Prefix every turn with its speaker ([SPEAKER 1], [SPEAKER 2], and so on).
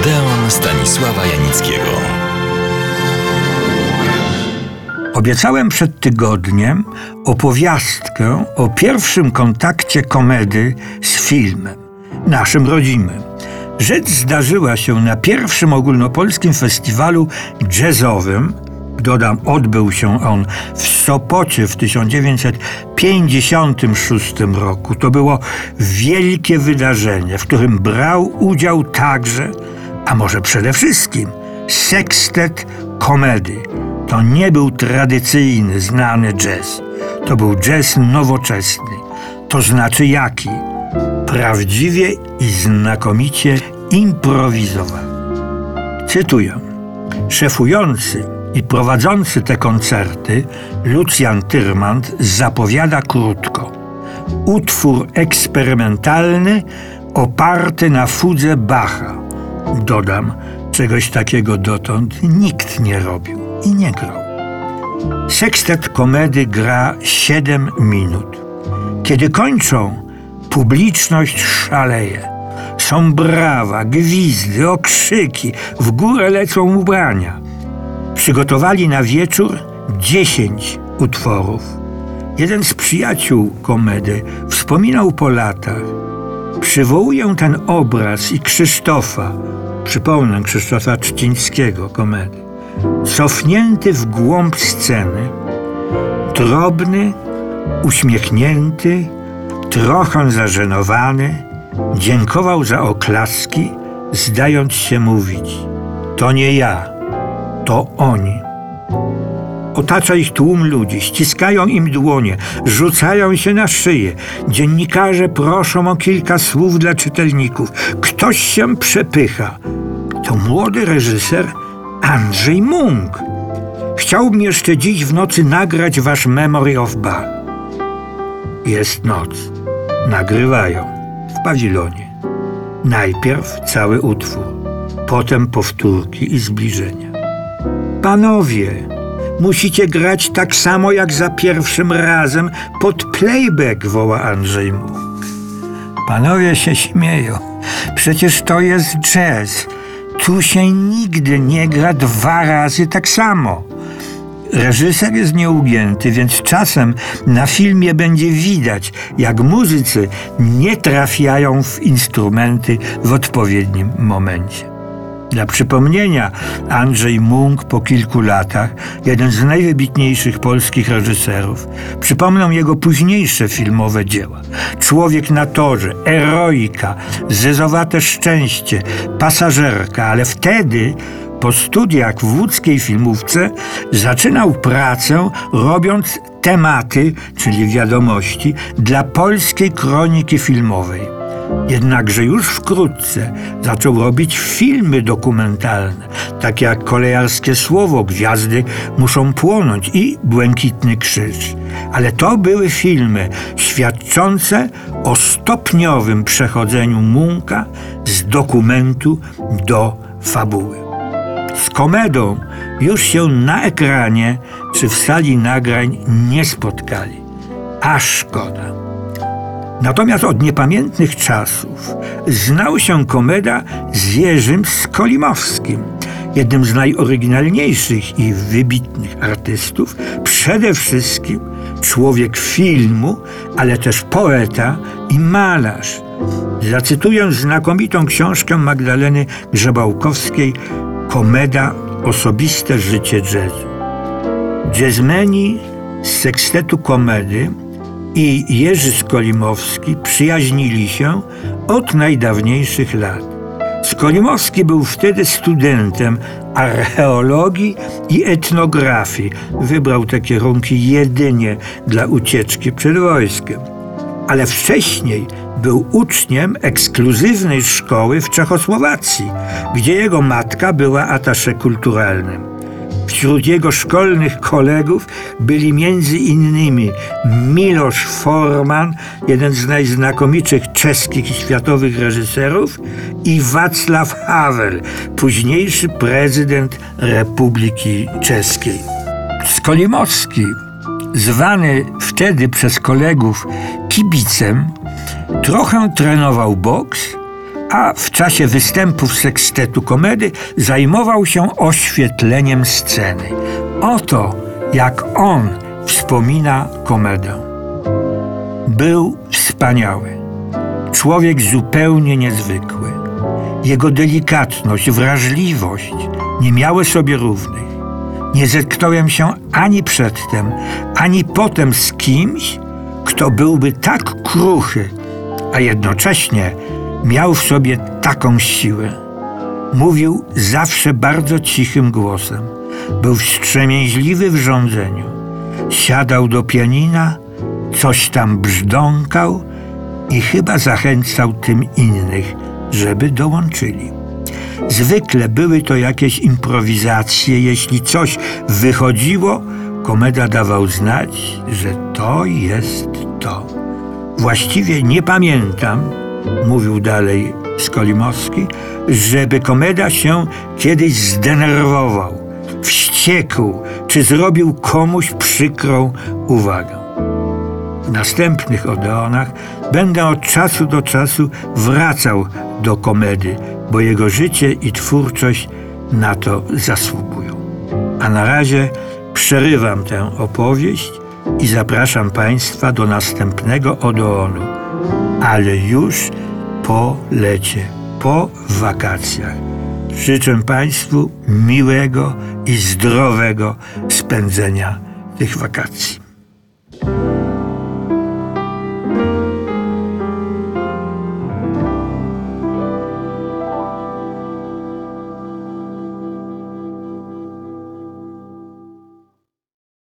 [SPEAKER 1] Odeon Stanisława Janickiego.
[SPEAKER 2] Obiecałem przed tygodniem opowiastkę o pierwszym kontakcie komedy z filmem, naszym rodzimym. Rzecz zdarzyła się na pierwszym ogólnopolskim festiwalu jazzowym. Dodam, odbył się on w Sopocie w 1956 roku. To było wielkie wydarzenie, w którym brał udział także, a może przede wszystkim, sekstet komedy. To nie był tradycyjny, znany jazz. To był jazz nowoczesny. To znaczy jaki? Prawdziwie i znakomicie improwizowany. Cytuję. Szefujący i prowadzący te koncerty Lucjan Tyrmand zapowiada krótko. Utwór eksperymentalny oparty na fudze Bacha. Dodam, czegoś takiego dotąd nikt nie robił i nie grał. Sekstet komedy gra 7 minut. Kiedy kończą, publiczność szaleje. Są brawa, gwizdy, okrzyki, w górę lecą ubrania. Przygotowali na wieczór 10 utworów. Jeden z przyjaciół komedy wspominał po latach. Przywołuję ten obraz i Krzysztofa, przypomnę Krzysztofa Trzcińskiego komedy, cofnięty w głąb sceny, drobny, uśmiechnięty, trochę zażenowany, dziękował za oklaski, zdając się mówić: To nie ja, to oni. Otacza ich tłum ludzi, ściskają im dłonie, rzucają się na szyję. Dziennikarze proszą o kilka słów dla czytelników. Ktoś się przepycha. To młody reżyser Andrzej Munk. Chciałbym jeszcze dziś w nocy nagrać wasz Memory of Bach. Jest noc. Nagrywają w pawilonie. Najpierw cały utwór, potem powtórki i zbliżenia. Panowie, musicie grać tak samo jak za pierwszym razem pod playback, woła Andrzej Munk. Panowie się śmieją. Przecież to jest jazz. Tu się nigdy nie gra dwa razy tak samo. Reżyser jest nieugięty, więc czasem na filmie będzie widać, jak muzycy nie trafiają w instrumenty w odpowiednim momencie. Dla przypomnienia, Andrzej Munk po kilku latach, jeden z najwybitniejszych polskich reżyserów, przypomną jego późniejsze filmowe dzieła. Człowiek na torze, Eroika, Zezowate szczęście, Pasażerka, ale wtedy po studiach w łódzkiej filmówce zaczynał pracę robiąc tematy, czyli wiadomości, dla polskiej kroniki filmowej. Jednakże już wkrótce zaczął robić filmy dokumentalne, takie jak Kolejarskie Słowo, Gwiazdy muszą płonąć i Błękitny Krzyż. Ale to były filmy świadczące o stopniowym przechodzeniu Munka z dokumentu do fabuły. Z komedą już się na ekranie czy w sali nagrań nie spotkali. A szkoda. Natomiast od niepamiętnych czasów znał się komeda z Jerzym Skolimowskim, jednym z najoryginalniejszych i wybitnych artystów, przede wszystkim człowiek filmu, ale też poeta i malarz. Zacytuję znakomitą książkę Magdaleny Grzebałkowskiej Komeda Osobiste życie jazzu. Jazzmeni z sekstetu komedy i Jerzy Skolimowski przyjaźnili się od najdawniejszych lat. Skolimowski był wtedy studentem archeologii i etnografii. Wybrał te kierunki jedynie dla ucieczki przed wojskiem. ale wcześniej był uczniem ekskluzywnej szkoły w Czechosłowacji, gdzie jego matka była atasze kulturalnym. Wśród jego szkolnych kolegów byli między innymi Miloš Forman, jeden z najznakomitszych czeskich i światowych reżyserów, i Václav Havel, późniejszy prezydent Republiki Czeskiej. Skolimowski, zwany wtedy przez kolegów kibicem, trochę trenował boks, a w czasie występów sekstetu komedy zajmował się oświetleniem sceny. Oto jak on wspomina komedę. Był wspaniały, człowiek zupełnie niezwykły. Jego delikatność, wrażliwość nie miały sobie równych. Nie zetknąłem się ani przedtem, ani potem z kimś, kto byłby tak kruchy, a jednocześnie miał w sobie taką siłę. Mówił zawsze bardzo cichym głosem. Był wstrzemięźliwy w rządzeniu. Siadał do pianina, coś tam brzdąkał i chyba zachęcał tym innych, żeby dołączyli. Zwykle były to jakieś improwizacje. Jeśli coś wychodziło, komeda dawał znać, że to jest to. Właściwie nie pamiętam, mówił dalej Skolimowski, żeby komeda się kiedyś zdenerwował, wściekł, czy zrobił komuś przykrą uwagę. W następnych Odeonach będę od czasu do czasu wracał do komedy, bo jego życie i twórczość na to zasługują. A na razie przerywam tę opowieść i zapraszam Państwa do następnego Odeonu, ale już po lecie, po wakacjach. Życzę Państwu miłego i zdrowego spędzenia tych wakacji.